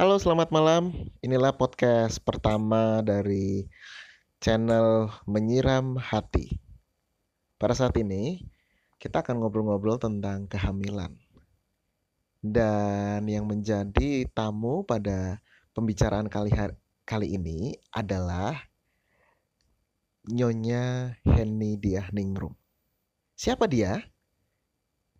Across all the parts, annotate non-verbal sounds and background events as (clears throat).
Halo, selamat malam. Inilah podcast pertama dari channel Menyiram Hati. Pada saat ini, kita akan ngobrol-ngobrol tentang kehamilan. Dan yang menjadi tamu pada pembicaraan kali kali ini adalah Nyonya Henny Diah Ningrum. Siapa dia?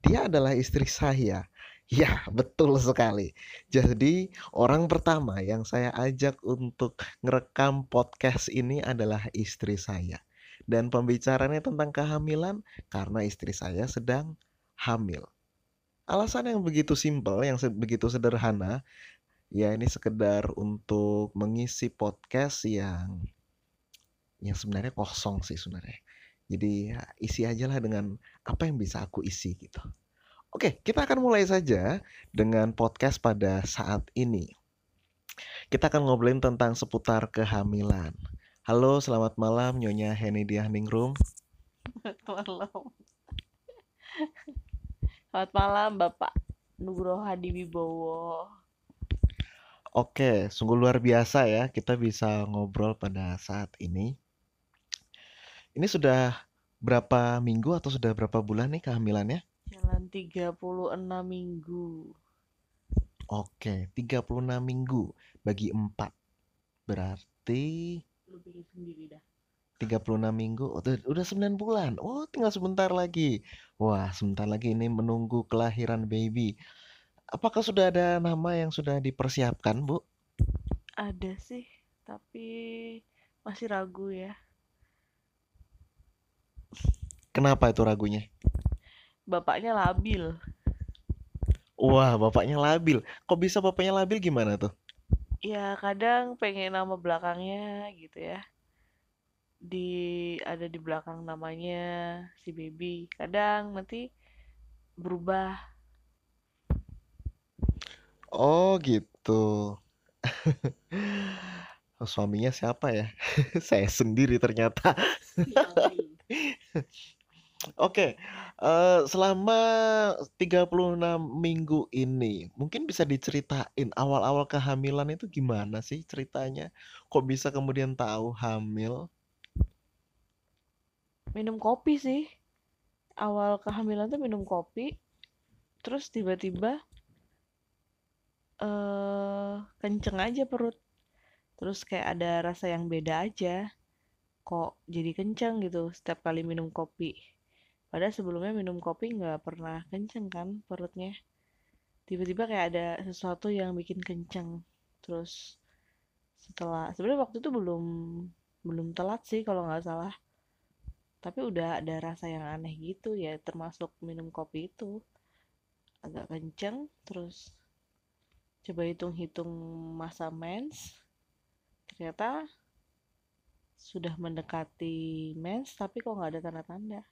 Dia adalah istri saya Ya, betul sekali. Jadi, orang pertama yang saya ajak untuk ngerekam podcast ini adalah istri saya. Dan pembicaranya tentang kehamilan karena istri saya sedang hamil. Alasan yang begitu simpel, yang begitu sederhana, ya ini sekedar untuk mengisi podcast yang yang sebenarnya kosong sih sebenarnya. Jadi ya, isi aja lah dengan apa yang bisa aku isi gitu. Oke, kita akan mulai saja dengan podcast pada saat ini. Kita akan ngobrolin tentang seputar kehamilan. Halo, selamat malam Nyonya Henny Diahningrum. Selamat malam. Selamat malam Bapak Nugroho Hadi Wibowo. Oke, sungguh luar biasa ya kita bisa ngobrol pada saat ini. Ini sudah berapa minggu atau sudah berapa bulan nih kehamilannya? Jalan 36 minggu. Oke, 36 minggu bagi 4. Berarti Lu bikin sendiri dah. 36 minggu udah, udah 9 bulan. Oh, tinggal sebentar lagi. Wah, sebentar lagi ini menunggu kelahiran baby. Apakah sudah ada nama yang sudah dipersiapkan, Bu? Ada sih, tapi masih ragu ya. Kenapa itu ragunya? Bapaknya labil. Wah, bapaknya labil. Kok bisa bapaknya labil gimana tuh? Ya, kadang pengen nama belakangnya gitu ya. Di ada di belakang namanya si baby. Kadang nanti berubah. Oh, gitu. (laughs) Suaminya siapa ya? (laughs) Saya sendiri ternyata. (laughs) Oke, uh, selama 36 minggu ini, mungkin bisa diceritain awal-awal kehamilan itu gimana sih ceritanya? Kok bisa kemudian tahu hamil? Minum kopi sih. Awal kehamilan tuh minum kopi, terus tiba-tiba uh, kenceng aja perut. Terus kayak ada rasa yang beda aja. Kok jadi kenceng gitu setiap kali minum kopi. Padahal sebelumnya minum kopi nggak pernah kenceng kan perutnya. Tiba-tiba kayak ada sesuatu yang bikin kenceng. Terus setelah sebenarnya waktu itu belum belum telat sih kalau nggak salah. Tapi udah ada rasa yang aneh gitu ya termasuk minum kopi itu agak kenceng terus coba hitung-hitung masa mens ternyata sudah mendekati mens tapi kok nggak ada tanda-tanda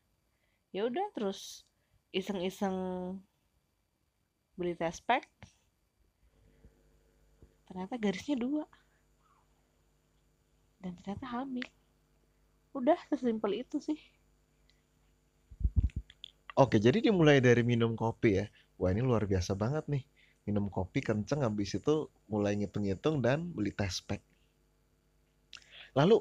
ya udah terus iseng-iseng beli test pack ternyata garisnya dua. Dan ternyata hamil. Udah sesimpel itu sih. Oke jadi dimulai dari minum kopi ya. Wah ini luar biasa banget nih. Minum kopi kenceng habis itu mulai ngitung-ngitung dan beli test pack lalu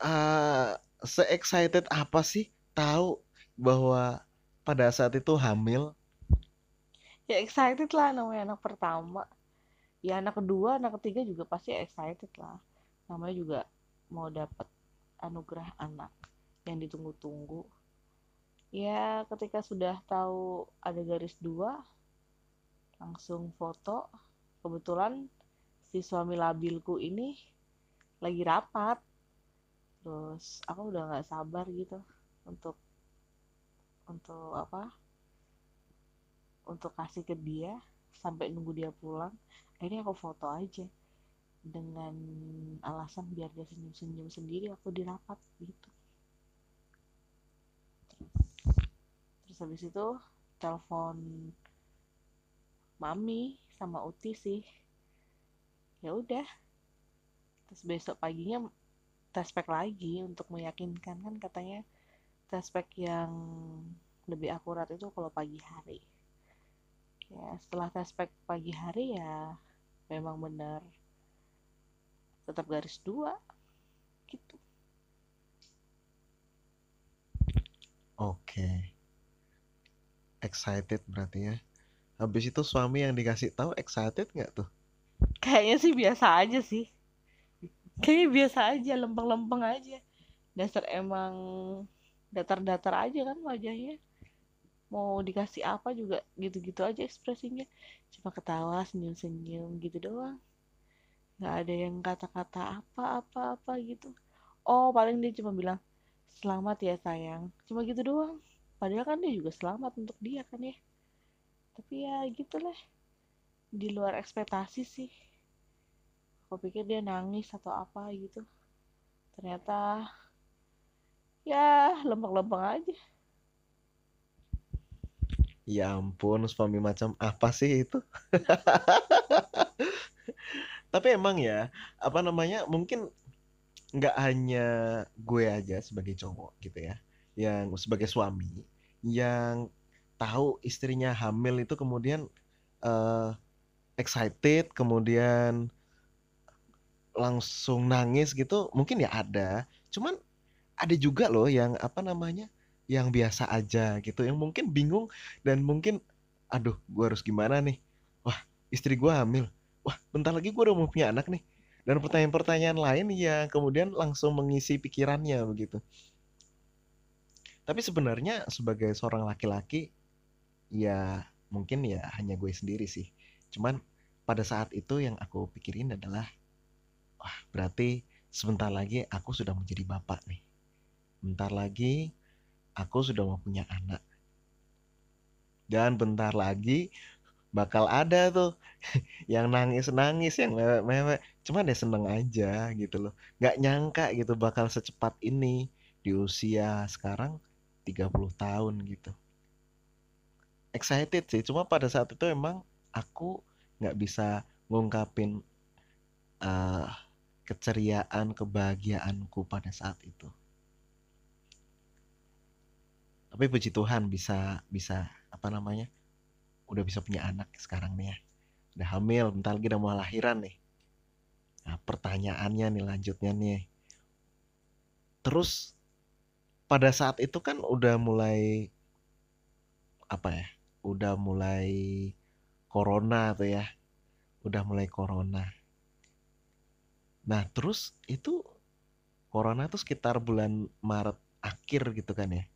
uh, se-excited apa sih? Tahu bahwa pada saat itu hamil? Ya excited lah namanya anak pertama. Ya anak kedua, anak ketiga juga pasti excited lah. Namanya juga mau dapat anugerah anak yang ditunggu-tunggu. Ya ketika sudah tahu ada garis dua, langsung foto. Kebetulan si suami labilku ini lagi rapat. Terus aku udah nggak sabar gitu untuk untuk apa untuk kasih ke dia sampai nunggu dia pulang akhirnya aku foto aja dengan alasan biar dia senyum-senyum sendiri aku dirapat gitu. Terus habis itu telepon mami sama uti sih. Ya udah. Terus besok paginya tes pack lagi untuk meyakinkan kan katanya tespek yang lebih akurat itu kalau pagi hari ya setelah tespek pagi hari ya memang benar tetap garis dua gitu Oke. Excited berarti ya. Habis itu suami yang dikasih tahu excited nggak tuh? kayaknya sih biasa aja sih kayaknya biasa aja lempeng-lempeng aja dasar emang datar-datar aja kan wajahnya. Mau dikasih apa juga gitu-gitu aja ekspresinya. Cuma ketawa senyum-senyum gitu doang. Nggak ada yang kata-kata apa-apa-apa gitu. Oh paling dia cuma bilang selamat ya sayang. Cuma gitu doang. Padahal kan dia juga selamat untuk dia kan ya. Tapi ya gitulah. Di luar ekspektasi sih. Aku pikir dia nangis atau apa gitu. Ternyata ya lempeng-lempeng aja Ya ampun, suami macam apa sih itu? (laughs) Tapi emang ya, apa namanya? Mungkin nggak hanya gue aja sebagai cowok gitu ya, yang sebagai suami yang tahu istrinya hamil itu kemudian eh, excited, kemudian langsung nangis gitu, mungkin ya ada. Cuman ada juga loh yang apa namanya? Yang biasa aja gitu, yang mungkin bingung dan mungkin aduh, gua harus gimana nih? Wah, istri gua hamil. Wah, bentar lagi gua udah mau punya anak nih. Dan pertanyaan-pertanyaan lain yang kemudian langsung mengisi pikirannya begitu. Tapi sebenarnya sebagai seorang laki-laki ya mungkin ya hanya gue sendiri sih. Cuman pada saat itu yang aku pikirin adalah wah, berarti sebentar lagi aku sudah menjadi bapak nih. Bentar lagi aku sudah mau punya anak. Dan bentar lagi bakal ada tuh (laughs) yang nangis-nangis, yang mewek-mewek. Cuman ya seneng aja gitu loh. Nggak nyangka gitu bakal secepat ini di usia sekarang 30 tahun gitu. Excited sih, cuma pada saat itu emang aku nggak bisa ngungkapin eh, keceriaan, kebahagiaanku pada saat itu. Tapi puji Tuhan bisa bisa apa namanya? Udah bisa punya anak sekarang nih ya. Udah hamil, bentar lagi udah mau lahiran nih. Nah, pertanyaannya nih lanjutnya nih. Terus pada saat itu kan udah mulai apa ya? Udah mulai corona tuh ya. Udah mulai corona. Nah, terus itu corona tuh sekitar bulan Maret akhir gitu kan ya.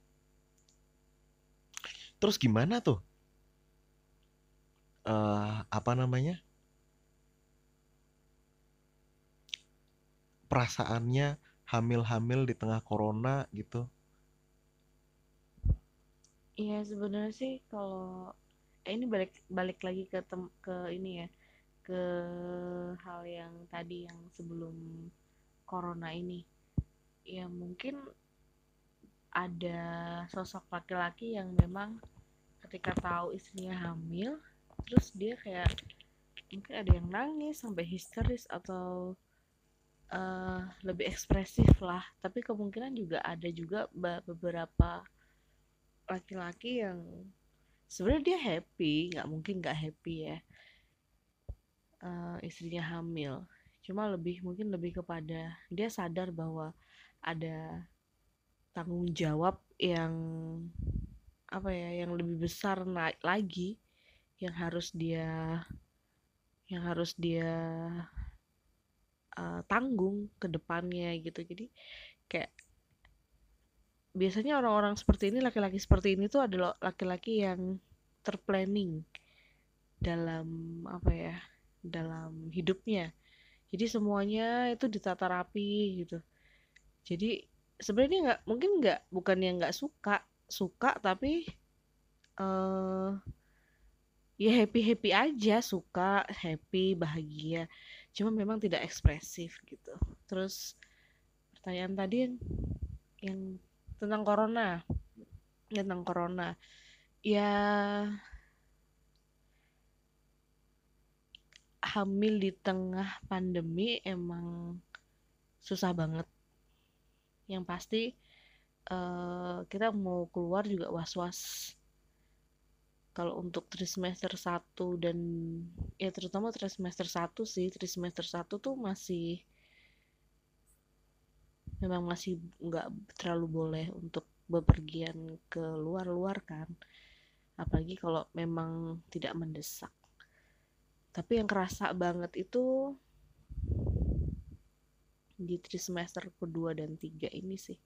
Terus gimana tuh? eh apa namanya? Perasaannya hamil-hamil di tengah corona gitu. Iya sebenarnya sih kalau eh, ini balik balik lagi ke tem ke ini ya ke hal yang tadi yang sebelum corona ini ya mungkin ada sosok laki-laki yang memang ketika tahu istrinya hamil terus dia kayak mungkin ada yang nangis sampai histeris atau eh, lebih ekspresif lah. Tapi kemungkinan juga ada juga beberapa laki-laki yang sebenarnya dia happy nggak mungkin nggak happy ya eh, istrinya hamil. Cuma lebih mungkin lebih kepada dia sadar bahwa ada tanggung jawab yang apa ya yang lebih besar naik lagi yang harus dia yang harus dia eh, tanggung ke depannya gitu. Jadi kayak biasanya orang-orang seperti ini laki-laki seperti ini tuh adalah laki-laki yang terplanning dalam apa ya dalam hidupnya. Jadi semuanya itu ditata rapi gitu. Jadi sebenarnya nggak mungkin nggak bukan yang nggak suka suka tapi eh ya happy happy aja suka happy bahagia. Cuma memang tidak ekspresif gitu. Terus pertanyaan tadi yang, yang tentang corona tentang corona. Ya hamil di tengah pandemi emang susah banget yang pasti eh, kita mau keluar juga was-was. Kalau untuk trimester 1 dan ya terutama trimester 1 sih trimester 1 tuh masih memang masih nggak terlalu boleh untuk bepergian ke luar-luar kan. Apalagi kalau memang tidak mendesak. Tapi yang kerasa banget itu di trimester kedua dan tiga ini sih.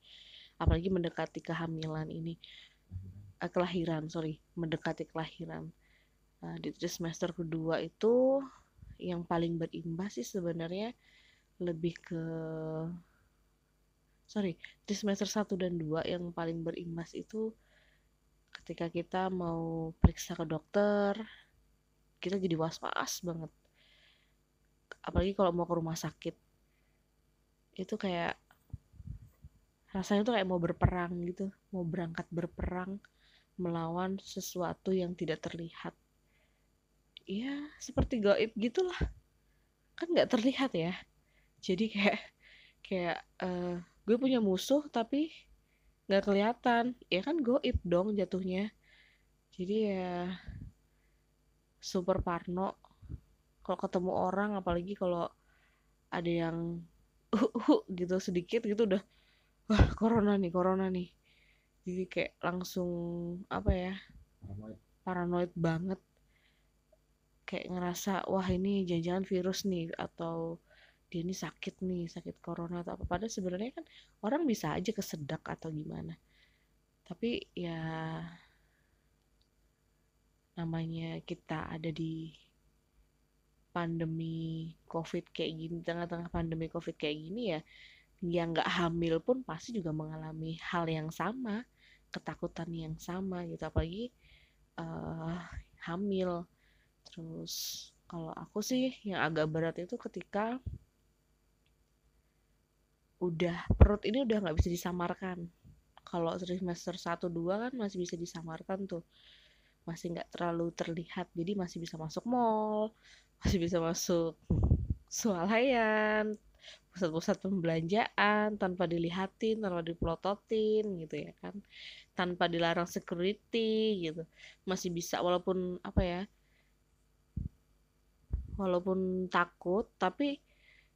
Apalagi mendekati kehamilan ini. Uh, kelahiran sorry mendekati kelahiran. Uh, di semester kedua itu yang paling berimbas sih sebenarnya lebih ke sorry semester 1 dan 2 yang paling berimbas itu ketika kita mau periksa ke dokter kita jadi was-was banget. Apalagi kalau mau ke rumah sakit itu kayak rasanya tuh kayak mau berperang gitu mau berangkat berperang melawan sesuatu yang tidak terlihat. Ya seperti gaib gitulah. Kan nggak terlihat ya. Jadi (laughs) kayak kayak uh, gue punya musuh tapi nggak kelihatan. Ya kan gaib dong jatuhnya. Jadi ya super parno. Kalau ketemu orang apalagi kalau ada yang uh, uh, gitu sedikit gitu udah wah corona nih corona nih. Jadi kayak langsung apa ya paranoid, paranoid banget. Kayak ngerasa wah ini jangan-jangan virus nih atau dia ini sakit nih sakit corona atau apa. Padahal sebenarnya kan orang bisa aja kesedak atau gimana. Tapi ya namanya kita ada di pandemi covid kayak gini tengah-tengah pandemi covid kayak gini ya yang nggak hamil pun pasti juga mengalami hal yang sama ketakutan yang sama gitu. Apalagi uh, hamil. Terus kalau aku sih yang agak berat itu ketika udah perut ini udah nggak bisa disamarkan. Kalau trimester 1 2 kan masih bisa disamarkan tuh. Masih nggak terlalu terlihat jadi masih bisa masuk mall masih bisa masuk swalayan pusat-pusat pembelanjaan tanpa dilihatin tanpa dipelototin gitu ya kan. Tanpa dilarang security gitu. Masih bisa walaupun apa ya walaupun takut tapi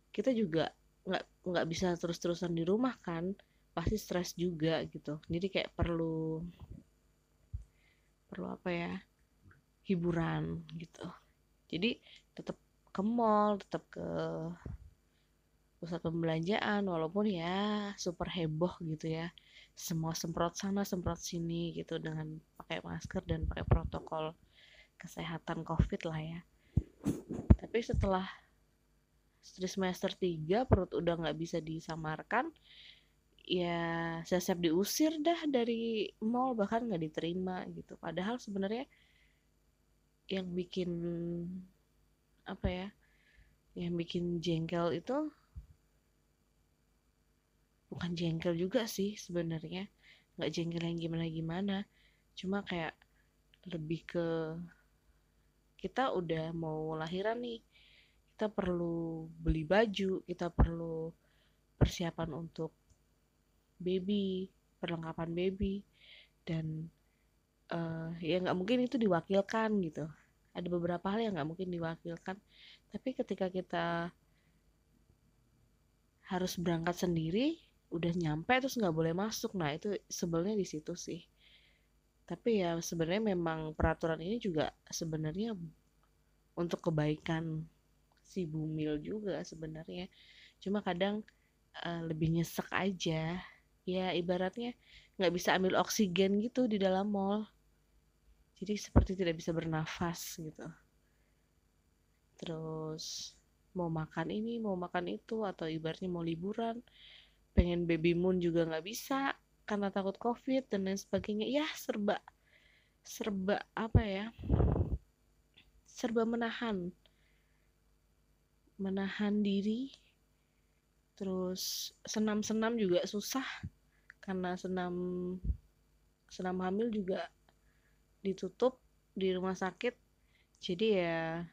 kita juga nggak nggak bisa terus-terusan di rumah kan. Pasti stres juga gitu. Jadi kayak perlu perlu apa ya hiburan gitu. Jadi tetap ke mall tetap ke pusat pembelanjaan walaupun ya super heboh gitu ya. Semua semprot sana semprot sini gitu dengan pakai masker dan pakai protokol kesehatan covid lah ya. Tapi setelah semester 3 perut udah nggak bisa disamarkan ya saya siap diusir dah dari mall bahkan nggak diterima gitu. Padahal sebenarnya yang bikin apa ya yang bikin jengkel itu bukan jengkel juga sih sebenarnya. Nggak jengkel yang gimana gimana cuma kayak lebih ke kita udah mau lahiran nih kita perlu beli baju kita perlu persiapan untuk baby perlengkapan baby dan uh, ya nggak mungkin itu diwakilkan gitu ada beberapa hal yang nggak mungkin diwakilkan. Tapi ketika kita harus berangkat sendiri udah nyampe terus nggak boleh masuk. Nah itu sebelnya di situ sih. Tapi ya sebenarnya memang peraturan ini juga sebenarnya untuk kebaikan si bumil juga sebenarnya. Cuma kadang uh, lebih nyesek aja. Ya ibaratnya nggak bisa ambil oksigen gitu di dalam mall jadi seperti tidak bisa bernafas gitu. Terus mau makan ini mau makan itu atau ibaratnya mau liburan pengen baby moon juga nggak bisa karena takut covid dan lain sebagainya. Ya serba serba apa ya serba menahan menahan diri. Terus senam-senam juga susah karena senam senam hamil juga ditutup di rumah sakit. Jadi ya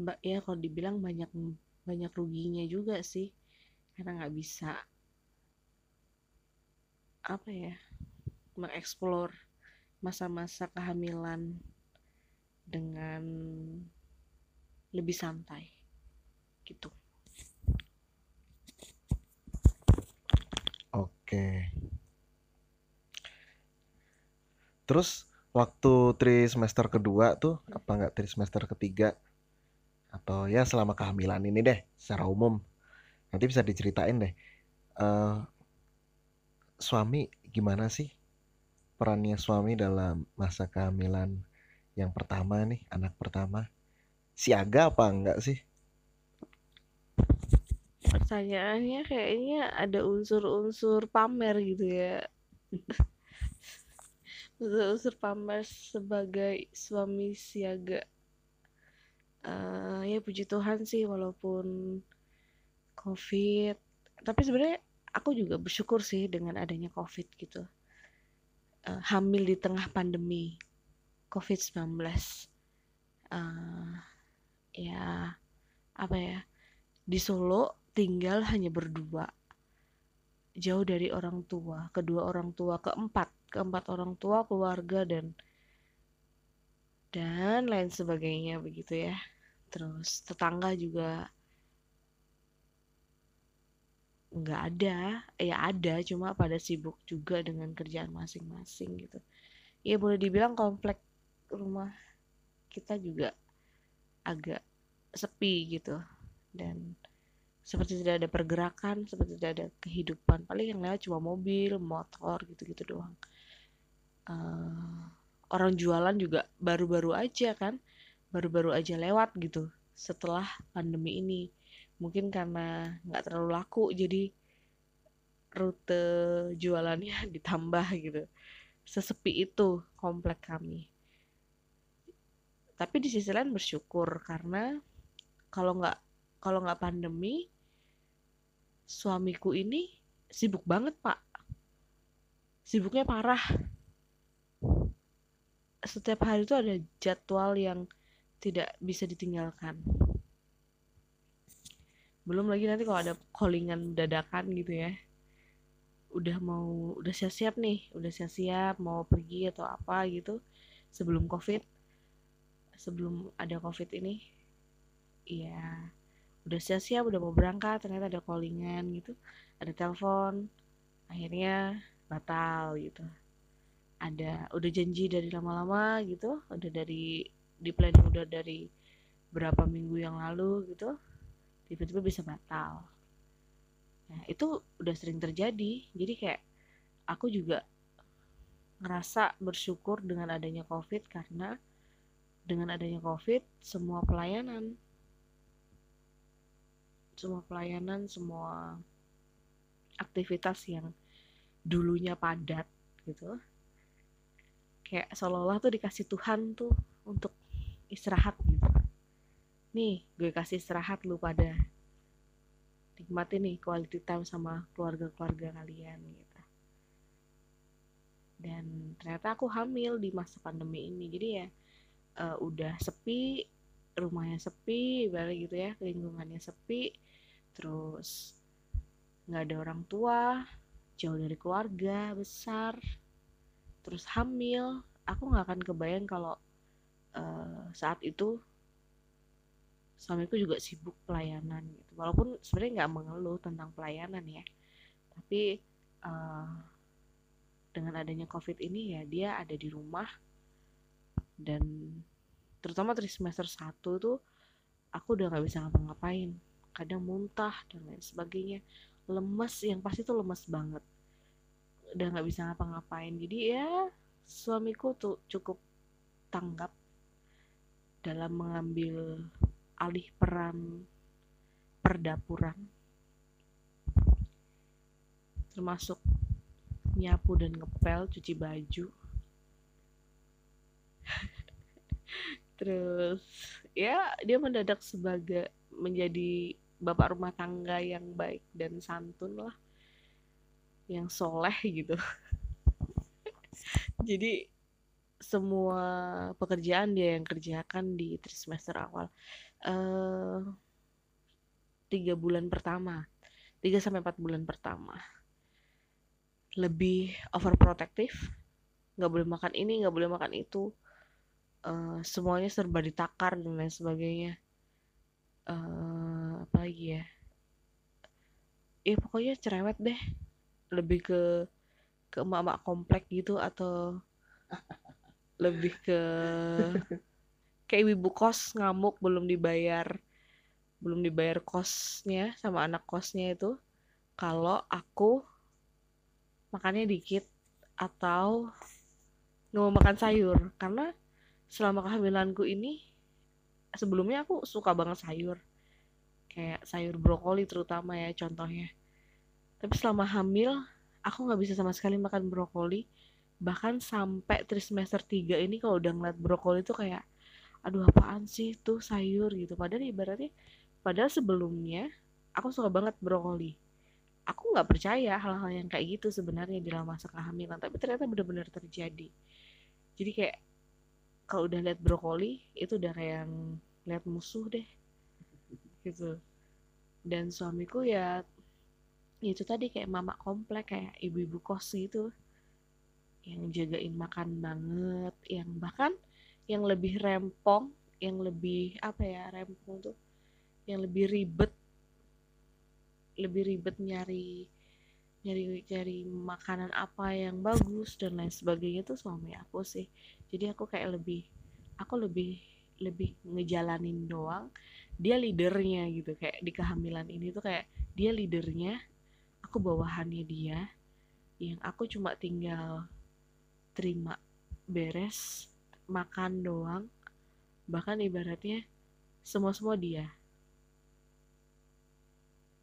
mbak ya kalau dibilang banyak banyak ruginya juga sih. Karena nggak bisa apa ya mengeksplor masa-masa kehamilan dengan lebih santai gitu. Oke. Terus waktu tri semester kedua tuh apa nggak tri semester ketiga? Atau ya selama kehamilan ini deh secara umum. Nanti bisa diceritain deh. Eh, suami gimana sih perannya suami dalam masa kehamilan yang pertama nih anak pertama? Siaga apa enggak sih? Pertanyaannya kayaknya ada unsur-unsur pamer gitu ya unsur-unsur pamer sebagai suami siaga. Uh, ya puji Tuhan sih walaupun covid. Tapi sebenarnya aku juga bersyukur sih dengan adanya covid gitu. Uh, hamil di tengah pandemi covid-19 uh, ya apa ya di Solo tinggal hanya berdua. Jauh dari orang tua kedua orang tua keempat keempat orang tua keluarga dan dan lain sebagainya begitu ya. Terus tetangga juga nggak ada. Ya ada cuma pada sibuk juga dengan kerjaan masing-masing gitu. Ya boleh dibilang komplek rumah kita juga agak sepi gitu. Dan seperti tidak ada pergerakan seperti tidak ada kehidupan. Paling yang lewat cuma mobil motor gitu-gitu doang uh, orang jualan juga baru-baru aja kan baru-baru aja lewat gitu setelah pandemi ini. Mungkin karena nggak terlalu laku jadi rute jualannya (laughs) ditambah gitu. Sesepi itu komplek kami. Tapi di sisi lain bersyukur karena kalau nggak kalau nggak pandemi suamiku ini sibuk banget pak. Sibuknya parah setiap hari itu ada jadwal yang tidak bisa ditinggalkan. Belum lagi nanti kalau ada callingan dadakan gitu ya. Udah mau udah siap-siap nih udah siap-siap mau pergi atau apa gitu sebelum covid sebelum ada covid ini iya udah siap-siap udah mau berangkat ternyata ada callingan gitu ada telepon akhirnya batal gitu ada udah janji dari lama-lama gitu udah dari di planning udah dari berapa minggu yang lalu gitu tiba-tiba bisa batal. Nah itu udah sering terjadi. Jadi kayak aku juga ngerasa bersyukur dengan adanya covid karena dengan adanya covid semua pelayanan semua pelayanan semua aktivitas yang dulunya padat gitu kayak seolah-olah tuh dikasih Tuhan tuh untuk istirahat gitu. Nih gue kasih istirahat lu pada nikmati nih quality time sama keluarga-keluarga kalian gitu. Dan ternyata aku hamil di masa pandemi ini. Jadi ya uh, udah sepi rumahnya sepi balik gitu ya lingkungannya sepi terus nggak ada orang tua jauh dari keluarga besar terus hamil aku nggak akan kebayang kalau uh, saat itu suamiku juga sibuk pelayanan gitu. Walaupun sebenarnya nggak mengeluh tentang pelayanan ya tapi uh, dengan adanya covid ini ya dia ada di rumah. Dan terutama dari semester 1 tuh aku udah nggak bisa ngapa-ngapain. Kadang muntah dan lain sebagainya. Lemes yang pasti tuh lemes banget udah nggak bisa ngapa-ngapain. Jadi ya suamiku tuh cukup tanggap dalam mengambil alih peran perdapuran. Termasuk nyapu dan ngepel cuci baju. (laughs) Terus ya dia mendadak sebagai menjadi bapak rumah tangga yang baik dan santun lah yang soleh gitu. (laughs) Jadi semua pekerjaan dia yang kerjakan di trimester awal uh, tiga bulan pertama tiga sampai empat bulan pertama. Lebih overprotective nggak boleh makan ini nggak boleh makan itu uh, semuanya serba ditakar dan lain sebagainya. Uh, apa lagi ya? Ya pokoknya cerewet deh lebih ke ke emak-emak komplek gitu atau (laughs) lebih ke kayak ibu kos ngamuk belum dibayar belum dibayar kosnya sama anak kosnya itu. Kalau aku makannya dikit atau nggak mau makan sayur. Karena selama kehamilanku ini sebelumnya aku suka banget sayur. Kayak sayur brokoli terutama ya contohnya tapi selama hamil aku nggak bisa sama sekali makan brokoli. Bahkan sampai trimester 3 ini kalau udah ngeliat brokoli tuh kayak aduh apaan sih tuh sayur gitu. Padahal ibaratnya padahal sebelumnya aku suka banget brokoli. Aku nggak percaya hal-hal yang kayak gitu sebenarnya di dalam masa kehamilan tapi ternyata benar-benar terjadi. Jadi kayak kalau udah lihat brokoli itu udah kayak lihat musuh deh gitu. Dan suamiku ya itu tadi kayak mama komplek kayak ibu-ibu kos gitu. Yang jagain makan banget yang bahkan yang lebih rempong yang lebih apa ya rempong tuh yang lebih ribet. Lebih ribet nyari nyari cari makanan apa yang bagus dan lain sebagainya tuh suami aku sih. Jadi aku kayak lebih aku lebih lebih ngejalanin doang. Dia leadernya gitu kayak di kehamilan ini tuh kayak dia leadernya aku bawahannya dia yang aku cuma tinggal terima beres makan doang bahkan ibaratnya semua semua dia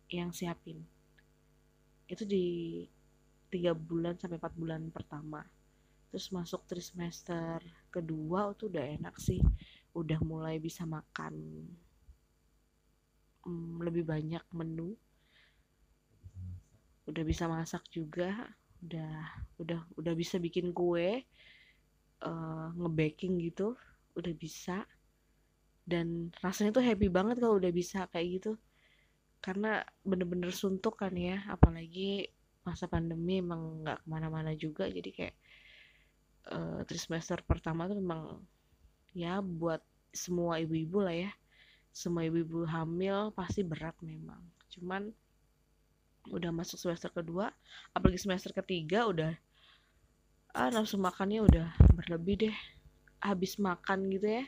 yang siapin. Itu di tiga bulan sampai empat bulan pertama. Terus masuk trimester kedua itu udah enak sih. Udah mulai bisa makan hmm, lebih banyak menu udah bisa masak juga udah udah udah bisa bikin kue uh, ngebaking gitu udah bisa. Dan rasanya tuh happy banget kalau udah bisa kayak gitu. Karena bener-bener suntuk kan ya apalagi masa pandemi emang nggak ke mana-mana juga. Jadi kayak uh, trimester pertama tuh memang ya buat semua ibu-ibu lah ya. Semua ibu-ibu hamil pasti berat memang. Cuman udah masuk semester kedua apalagi semester ketiga udah ah nafsu makannya udah berlebih deh. Habis makan gitu ya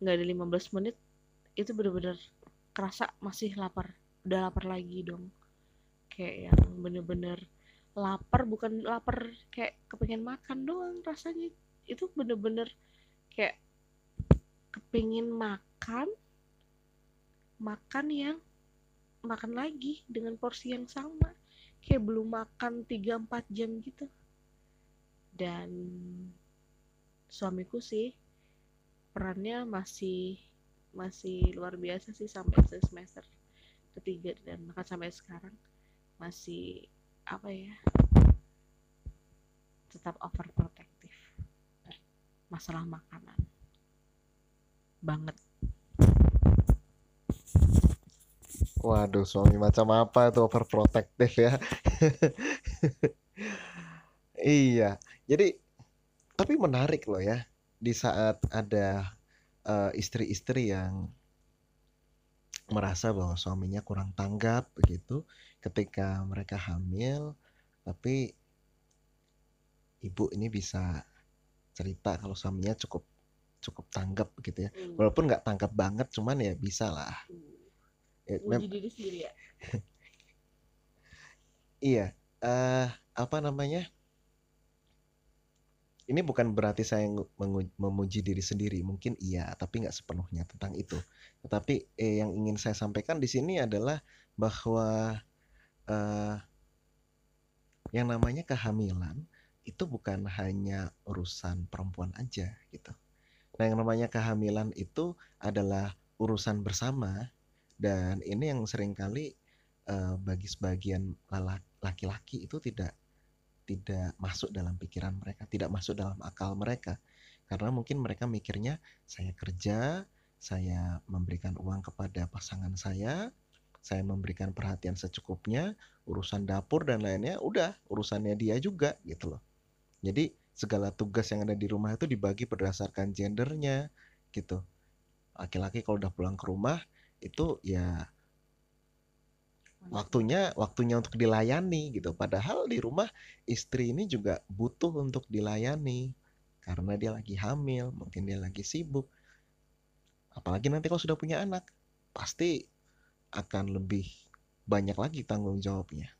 nggak ada 15 menit itu bener-bener kerasa masih lapar udah lapar lagi dong. Kayak yang bener-bener lapar bukan lapar kayak kepengen makan doang rasanya. Itu bener-bener kayak kepingin makan makan yang makan lagi dengan porsi yang sama. Kayak belum makan 3-4 jam gitu. Dan suamiku sih perannya masih masih luar biasa sih sampai semester ketiga dan bahkan sampai sekarang. Masih apa ya tetap overprotective. Masalah makanan. Banget Waduh, suami macam apa itu overprotective ya? (laughs) Iya, jadi tapi menarik loh ya di saat ada uh, istri-istri yang merasa bahwa suaminya kurang tanggap begitu ketika mereka hamil, tapi ibu ini bisa cerita kalau suaminya cukup cukup tanggap begitu ya. Hmm. Walaupun nggak tanggap banget, cuman ya bisa lah. Hmm Uji diri sendiri ya? (laughs) Iya uh, apa namanya? Ini bukan berarti saya memuji diri sendiri mungkin iya tapi nggak sepenuhnya tentang itu. Tetapi eh, yang ingin saya sampaikan di sini adalah bahwa uh, yang namanya kehamilan itu bukan hanya urusan perempuan aja gitu. Nah yang namanya kehamilan itu adalah urusan bersama dan ini yang sering kali uh, bagi sebagian laki-laki itu tidak tidak masuk dalam pikiran mereka, tidak masuk dalam akal mereka. Karena mungkin mereka mikirnya saya kerja, saya memberikan uang kepada pasangan saya, saya memberikan perhatian secukupnya, urusan dapur dan lainnya udah urusannya dia juga gitu loh. Jadi segala tugas yang ada di rumah itu dibagi berdasarkan gendernya gitu laki-laki kalau udah pulang ke rumah itu ya waktunya waktunya untuk dilayani gitu. Padahal di rumah istri ini juga butuh untuk dilayani karena dia lagi hamil mungkin dia lagi sibuk. Apalagi nanti kalau sudah punya anak pasti akan lebih banyak lagi tanggung jawabnya.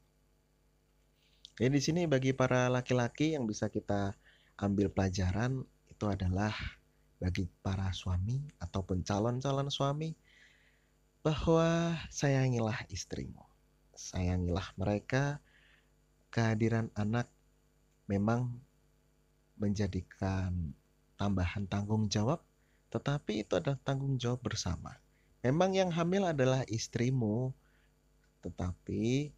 Jadi di sini bagi para laki-laki yang bisa kita ambil pelajaran itu adalah bagi para suami ataupun calon-calon suami bahwa sayangilah istrimu sayangilah mereka. Kehadiran anak memang menjadikan tambahan tanggung jawab, tetapi itu adalah tanggung jawab bersama. Memang yang hamil adalah istrimu, tetapi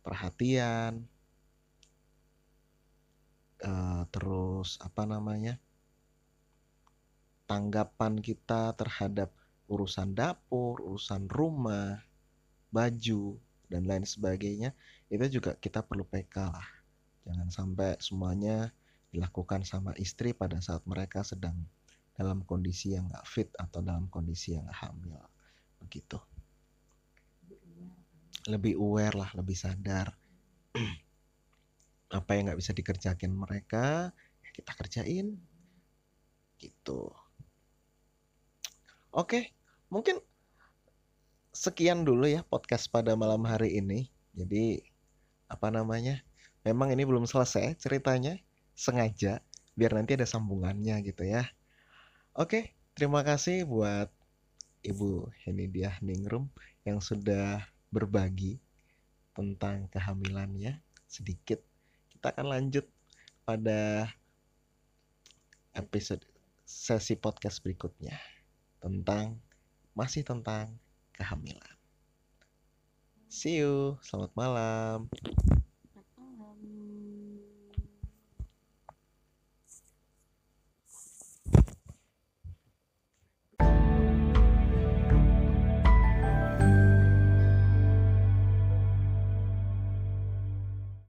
perhatian, uh, terus apa namanya, tanggapan kita terhadap urusan dapur, urusan rumah, baju, dan lain sebagainya itu juga kita perlu PK lah. Jangan sampai semuanya dilakukan sama istri pada saat mereka sedang dalam kondisi yang nggak fit atau dalam kondisi yang hamil. Begitu. Lebih aware lah lebih sadar. (clears throat) Apa yang nggak bisa dikerjakan mereka ya kita kerjain. Gitu. Oke mungkin sekian dulu ya podcast pada malam hari ini. Jadi apa namanya? Memang ini belum selesai ceritanya, sengaja biar nanti ada sambungannya gitu ya. Oke, terima kasih buat Ibu Henidiah Ningrum yang sudah berbagi tentang kehamilannya sedikit. Kita akan lanjut pada episode sesi podcast berikutnya tentang masih tentang kehamilan. See you, selamat malam.